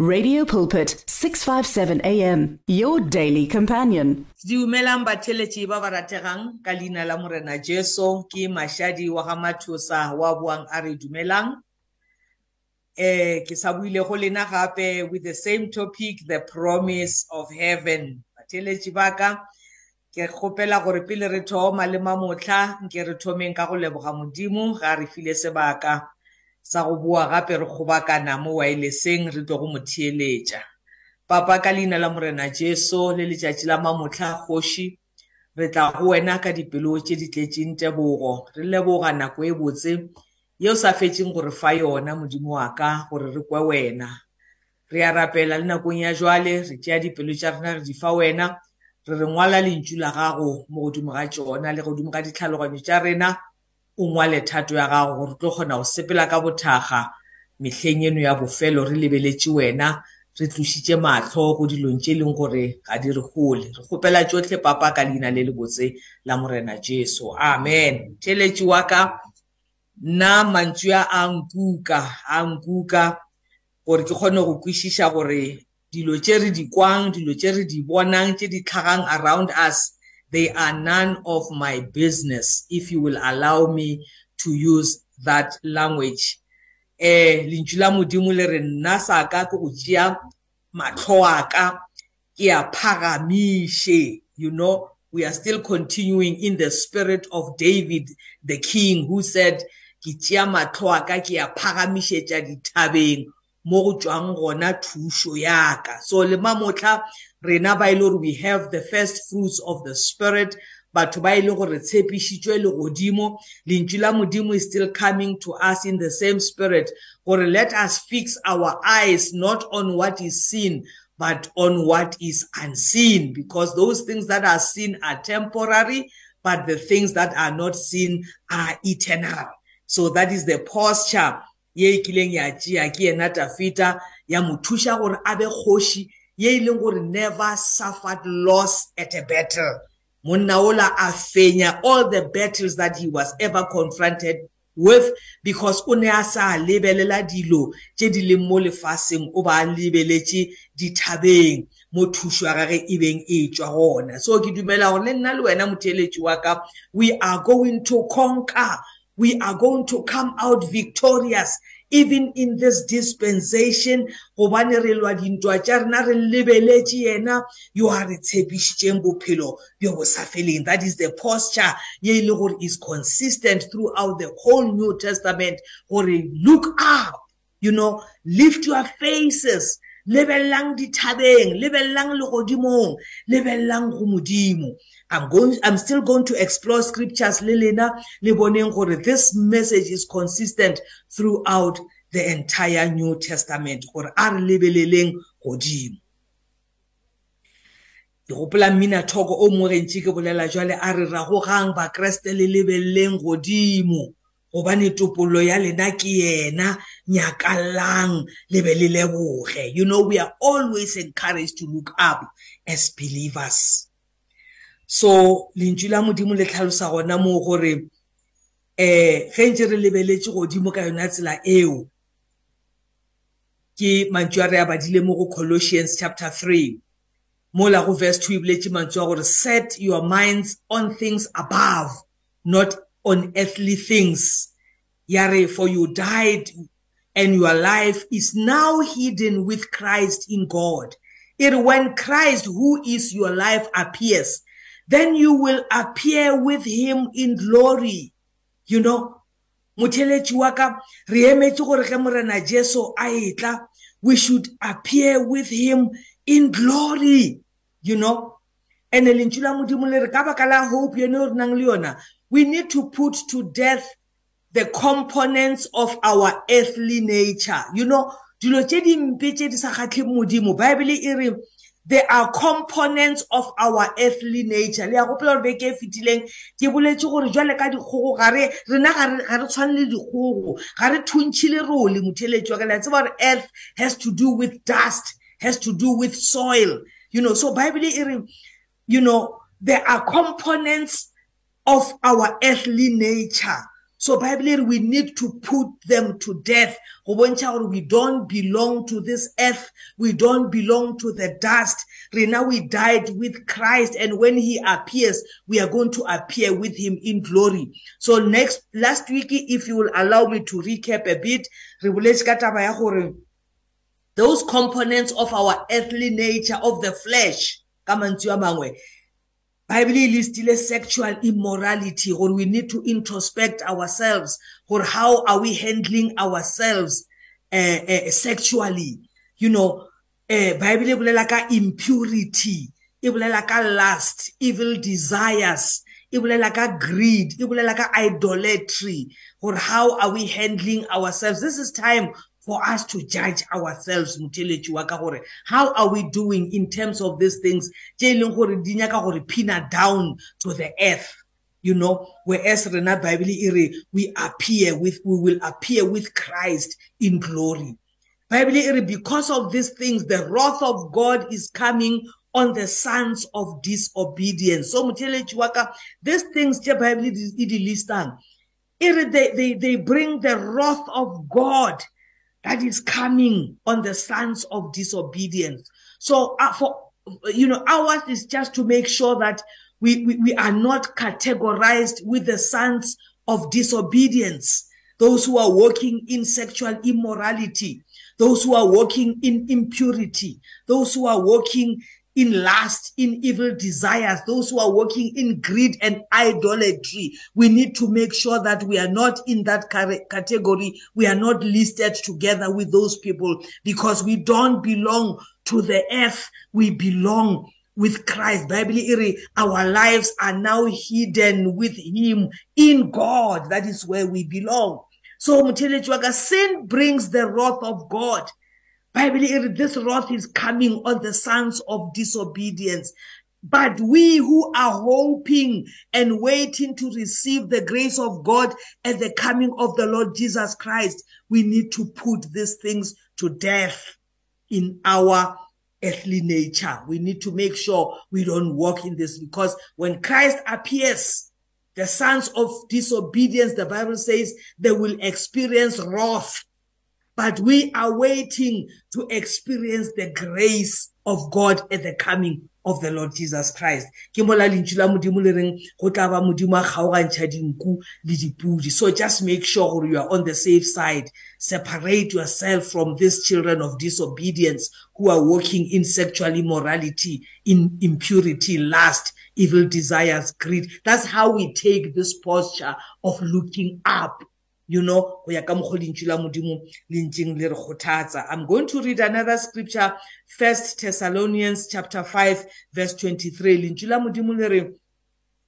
Radio Pulpit 657 AM your daily companion. Diumelang batheletši ba ba rategang ka leina la morena Jesu ke mashadi wa ga mathosa wa buang a re dumelang. Eh ke sa buile go lena gape with the same topic the promise of heaven. Batheletši ba ka ke kgopela gore pele re thoma le mamotla nke re thomeng ka go leboga modimo ga re file sebaka sa go bua gape re kgobakana mo waeleseng re tlo go mo theeletša. Papa ka leina la morena jesu le letšatši la mamotlha kgoši re tla go wena ka dipelo tše di tletšeng tebogo re leboga nako e botse yeo sa fetšeng gore fa yona modimo wa ka gore re kwe wena. Re a rapela le nakong ya jwale re tšea dipelo tša rena re di fa wena re re ngwala lentšu la gago mo godimo ga tšona le godimo ga ditlhaloganyo tša rena. O ngwale thato ya gago gore tlo kgona go sepela ka bothaga mehleng eno ya bofelo re lebeletše wena re tlošitše matlho go dilong tše e leng gore ga di re gole. Re kgopela tšotlhe papa ka leina le le botse la morena jesu. Amen. Theletše wa ka nna mantšu a a nkuka a nkuka gore ke kgone go kwešiša gore dilo tše re di kwang dilo tše re di bonang tše di tlhagang around us They are none of my business, if you will allow me to use that language. Eh, lentšu la modimo le re nna sa ka ke go tšea matlho a ka ke a phagamiše you know we are still continuing in the spirit of david the king who said ke tšea matlho a ka ke a phagamišetša dithabeng mo go tswang gona thušo yaka. So le mamotla rena ba ile gore we have the first fruits of the spirit. Batho ba ile gore tshepišitšwe legodimo. Lentšu la modimo is still coming to us in the same spirit. Gore let us fix our eyes not on what is seen but on what is unseen. Because those things that are seen are temporary but the things that are not seen are eternal. So that is the posture ye e kileng ya tšea ke yena tafita ya mo thuša gore a be kgoši ye e leng gore never suffered loss at a battle. Monna ola a fenya all the battles that he was ever confronted with because o ne a sa lebelela dilo tše di leng mo lefaseng o ba a lebeletše dithabeng mo thušo ya gage e beng e tswa gona. So ke dumela gore le nna le wena motheeletši wa ka we are going to conquer we are going to come out victorious even in this dispensation. Gobane re lwa dintwa tša rena re lebeletše yena. Yo a re tshepišitšeng bophelo bjo bo sa feleng. That is the posture ye e le gore is consistent throughout the whole new testament. Gore look up you know lift your faces. Lebellang dithabeng lebellang legodimong lebellang go modimo. I'm going I'm still going to explore scriptures le lena le boneng gore this message is consistent throughout the entire New Testament. Gore a re lebeleleng godimo. Ke gopola mmina thoko o mo rentše ke bolela jwale a re ragogang bakreste le lebelleng godimo. Gobane topollo ya lena ke yena nyakallang le be le leboge you know we are always encouraged to look up as believers. So lentšu la modimo le tlhalosa gona mo gore eh ge ntse re lebeletse godimo ka yona tsela eo ke mantšu a re a badile mo go colossians chapter 3 mo la go verse 2 e boletse mantšu a gore set your minds on things above not on earthly things. Ya re for you died and your life is now hidden with christ in god. It when christ who is your life appears then you will appear with him in glory. You know motheletši wa ka re emetše gore ge morena jesu a etla we should appear with him in glory you know. And lentšu la modimo le re ka baka la hope yone o re nang le yona we need to put to death the components of our earthly nature. You know dilo tše dimpe tše di sa kgatlhe modimo bible e re there are components of our earthly nature. Le ya gopola gore beke e fetileng ke boletše gore jwale ka dikgogo gare rena ga re tshwane le dikgogo. Ga re thuntšhe le role motheletši wa ka. Le tseba gore earth has to do with dust has to do with soil. You know so bible e re you know there are components of our earthly nature. So bible we need to put them to death. We don't belong to this earth. We don't belong to the dust. Rena we died with christ and when he appears we are going to appear with him in glory. So next last week if you will allow me to recap a bit those components of our earthly nature of the flesh bible e listile sexual immorality gore we need to introspect ourselves gore how are we handling ourselves uh, uh, sexually? You know uh, bible e bolela ka impurity e bolela ka lust evil desires e bolela ka greed e bolela ka idolatry. Gore how are we handling ourselves? This is time for us to judge ourselves motheletši wa ka gore how are we doing in terms of these things tše e leng gore di nyaka gore pina down to the earth. You know whereas rena bible e re we appear with we will appear with christ in glory. Bible e re because of these things the wrath of god is coming on the sons of disobedience. So motheletši wa ka these things tše bible e di listang e re they, they, they bring the wrath of god that is coming on the sons of disobedience. So uh, for, you know, ours is just to make sure that we, we, we are not categorized with the sons of disobedience. Those who are walking in sexual immorality, those who are walking in impurity, those who are walking in lust, in evil desires, those who are working in greed and idolatry. We need to make sure that we are not in that category. We are not listed together with those people because we don't belong to the earth. We belong with Christ. Bible our lives are now hidden with him in God. That is where we belong. So sin brings the wrath of God. Bible, this wrath is coming on the sons of disobedience. But we who are hoping and waiting to receive the grace of God at the coming of the Lord Jesus Christ, we need to put these things to death in our earthly nature. We need to make sure we don't walk in this because when Christ appears, the sons of disobedience, the Bible says they will experience wrath but we are waiting to experience the grace of God at the coming of the Lord Jesus Christ. Ke mola lentšu la modimo le reng go tla ba modimo a kgaogantšha dinku le dipudi. So just make sure you are on the safe side. Separate yourself from these children of disobedience who are walking in sexual immorality, in impurity, lust, evil desires, greed. That's how we take this posture of looking up you know go ya ka mokgo lentšu la modimo le ntseng le re kgothatsa. I'm going to read another scripture first thessalonians chapter 5 verse 23 lentšu la modimo le re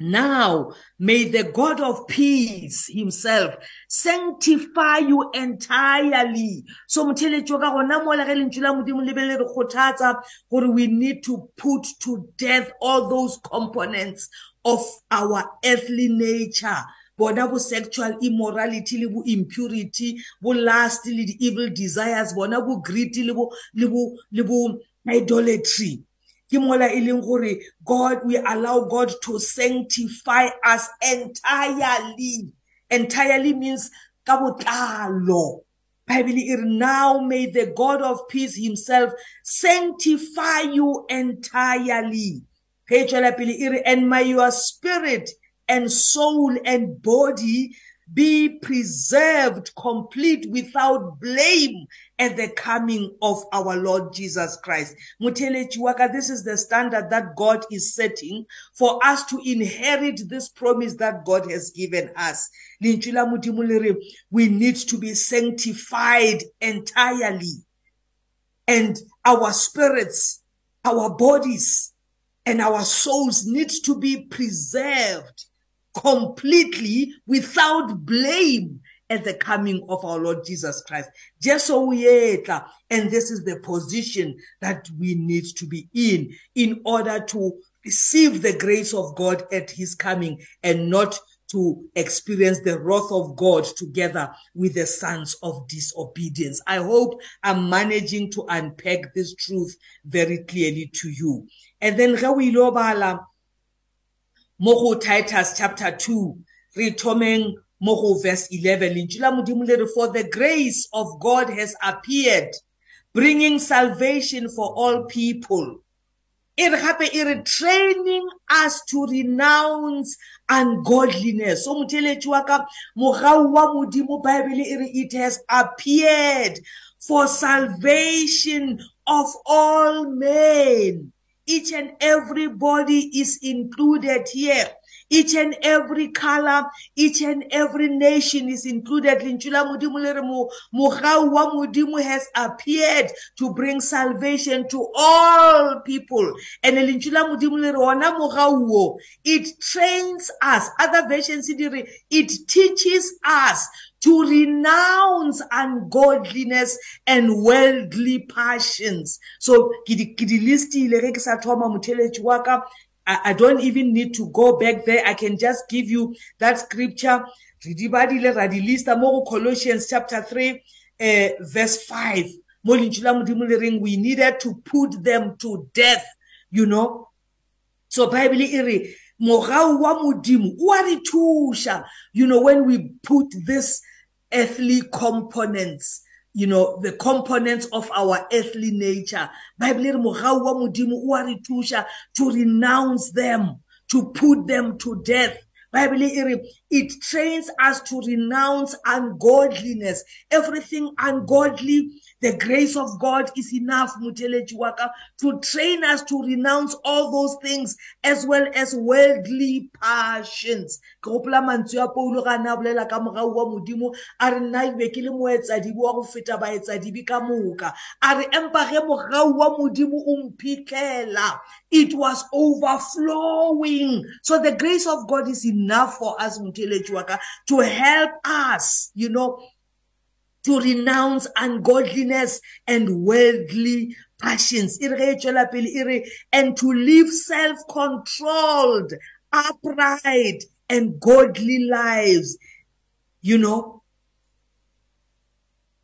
now may the god of peace himself sanctify you entirely. So motheletšo ka gona mola ge lentšu la modimo le be le re kgothatsa gore we need to put to death all those components of our earthly nature. Bona bo sexual immorality le bo impurity bo lust le di evil desires bona bo greed le bo le bo le bo idolatry. Ke mola e leng gore god we allow god to sanctify us entirely. Entirely means ka botlalo. Bible e re now may the god of peace himself sanctify you entirely. Page la pele e re and may your spirit and soul and body be preserved complete without blame at the coming of our Lord Jesus Christ. This is the standard that God is setting for us to inherit this promise that God has given us. We need to be sanctified entirely. And our spirits, our bodies, and our souls need to be preserved completely without blame at the coming of our Lord Jesus Christ. And this is the position that we need to be in in order to receive the grace of God at his coming and not to experience the wrath of God together with the sons of disobedience. I hope I'm managing to unpack this truth very clearly to you. And then mo go titus chapter 2 re thomeng mo go verse 11 lentswe la modimo le re for the grace of god has appeared bringing salvation for all people. E re gape e re training us to renounce ungodliness. So motheletši wa ka mogau wa modimo bible e re it has appeared for salvation of all men. Each and everybody is included here. Each and every color each and every nation is included. Lentswe la modimo le re mogau wa modimo has appeared to bring salvation to all people. And lentswe la modimo le re ona mogau wo. It trains us. Other versions di re it teaches us to renounce ungodliness and worldly passions so ke di listile ge ke sa thoma motheletši wa ka I, I don't even need to go back there. I can just give you that scripture. Colossians chapter 3, uh, verse 5. We needed to put them to death, you know. So Bible iri mogau wa modimo o re thusha you know when we put this earthly components you know the components of our earthly nature. Bible re mogau wa modimo o a re thuša to renounce them to put them to death. Bible it trains us to renounce ungodliness everything ungodly the grace of God is enough, Muteleji Waka, to train us to renounce all those things as well as worldly passions. Ke gopola mantswe a Paulo ga na bolela ka morao wa modimo a re nna ebe ke le moetsadibi wa go feta baetsadibi ka moka. A re empa ge morao wa modimo o mphitlela it was overflowing. So the grace of God is enough for us Muteleji Waka to help us you know to renounce ungodliness and worldly passions. And to live self-controlled upright and godly lives you know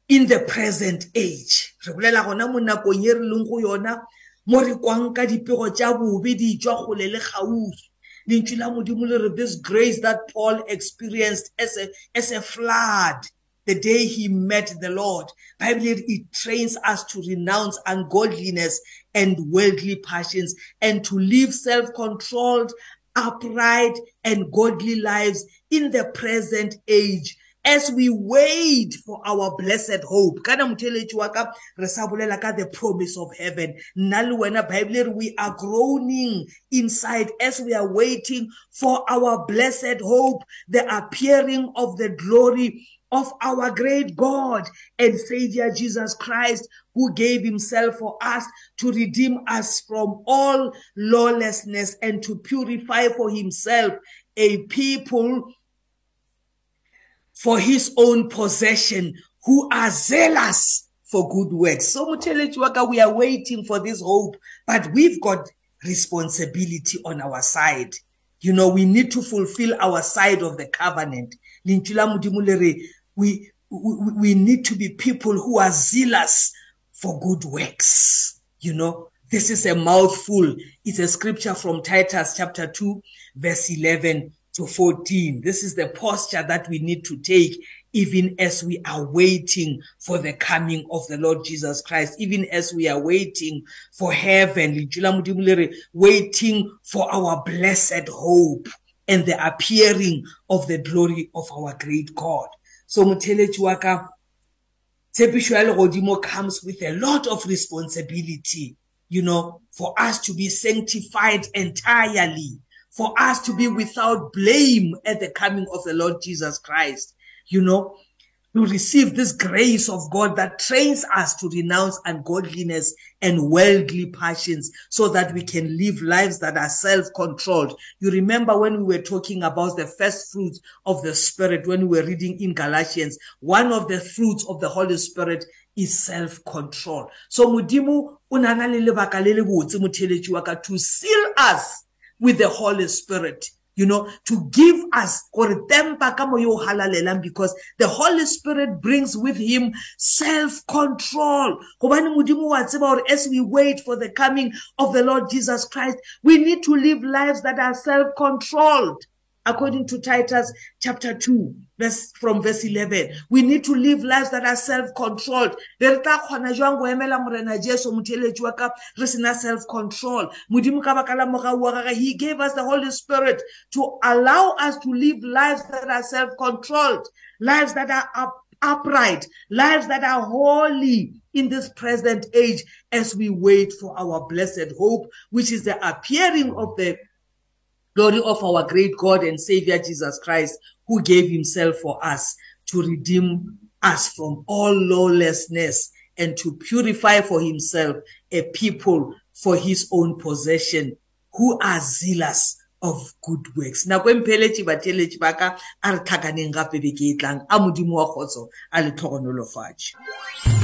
in the present age re bolela gona mo nakong e re leng go yona mo re kwang ka dipego tša bobe di tswa gole le gaufi lentswe la modimo le re this grace that paul experienced as a, as a flood the day he met the Lord. Bible it trains us to renounce ungodliness and worldly passions and to live self-controlled, upright and godly lives in the present age. As we wait for our blessed hope. Kana motheletši wa ka re sa bolela ka the promise of heaven. Nna le wena bible we are groaning inside as we are waiting for our blessed hope the appearing of the glory of our great God and Savior Jesus Christ, who gave himself for us to redeem us from all lawlessness and to purify for himself a people for his own possession who are zealous for good works. So Mutelechiwaka, we are waiting for this hope, but we've got responsibility on our side. You know, we need to fulfill our side of the covenant. we, we, we need to be people who are zealous for good works. You know, this is a mouthful. It's a scripture from Titus chapter 2, verse 11 to 14. This is the posture that we need to take even as we are waiting for the coming of the Lord Jesus Christ, even as we are waiting for heaven, waiting for our blessed hope and the appearing of the glory of our great God. so motheletši wa ya legodimo comes with a lot of responsibility you know for us to be sanctified entirely for us to be without blame at the coming of the lord jesus christ you know. To receive this grace of God that trains us to renounce ungodliness and worldly passions so that we can live lives that are self-controlled. You remember when we were talking about the first fruits of the Spirit, when we were reading in Galatians, one of the fruits of the Holy Spirit is self-control. So Mudimu unana le lebaka le le botse motheletši wa ka to seal us with the Holy Spirit you know to give us because the holy spirit brings with him self control gobane modimo wa tseba gore as we wait for the coming of the lord jesus christ we need to live lives that are self controlled according to Titus chapter 2, verse from verse 11. We need to live lives that are self-controlled. Re tla khona jwang go emela morena Jesu motheletsi wa ka re sena self-control. Modimo ka baka la morao wa gagwe he gave us the Holy Spirit to allow us to live lives that are self-controlled, lives that are up upright, lives that are holy in this present age as we wait for our blessed hope, which is the appearing of the glory of our great God and Savior Jesus Christ, who gave himself for us to redeem us from all lawlessness and to purify for himself a people for his own possession who are zealous of good works nako e mpheletše batheletši ba ka a re tlhakaneng gape beke e tlang a modimo wa kgotso a le tlhogonolofatše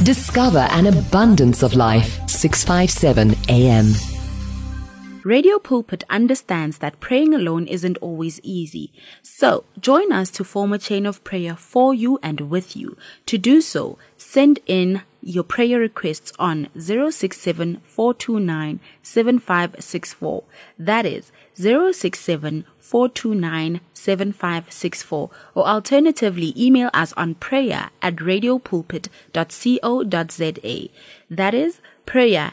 Discover an abundance of life. 657 AM. Radio Pulpit understands that praying alone isn't always easy. So, join us to form a chain of prayer for you and with you. To do so, send in your prayer requests on 067 429 7564. That is 067 429 7564. Or alternatively, email us on prayer at radiopulpit.co.za. That is prayer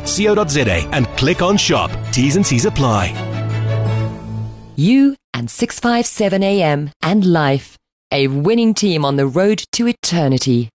radiopulpit.co.za and click on shop. T's and C's apply. You and 657 AM and life. A winning team on the road to eternity.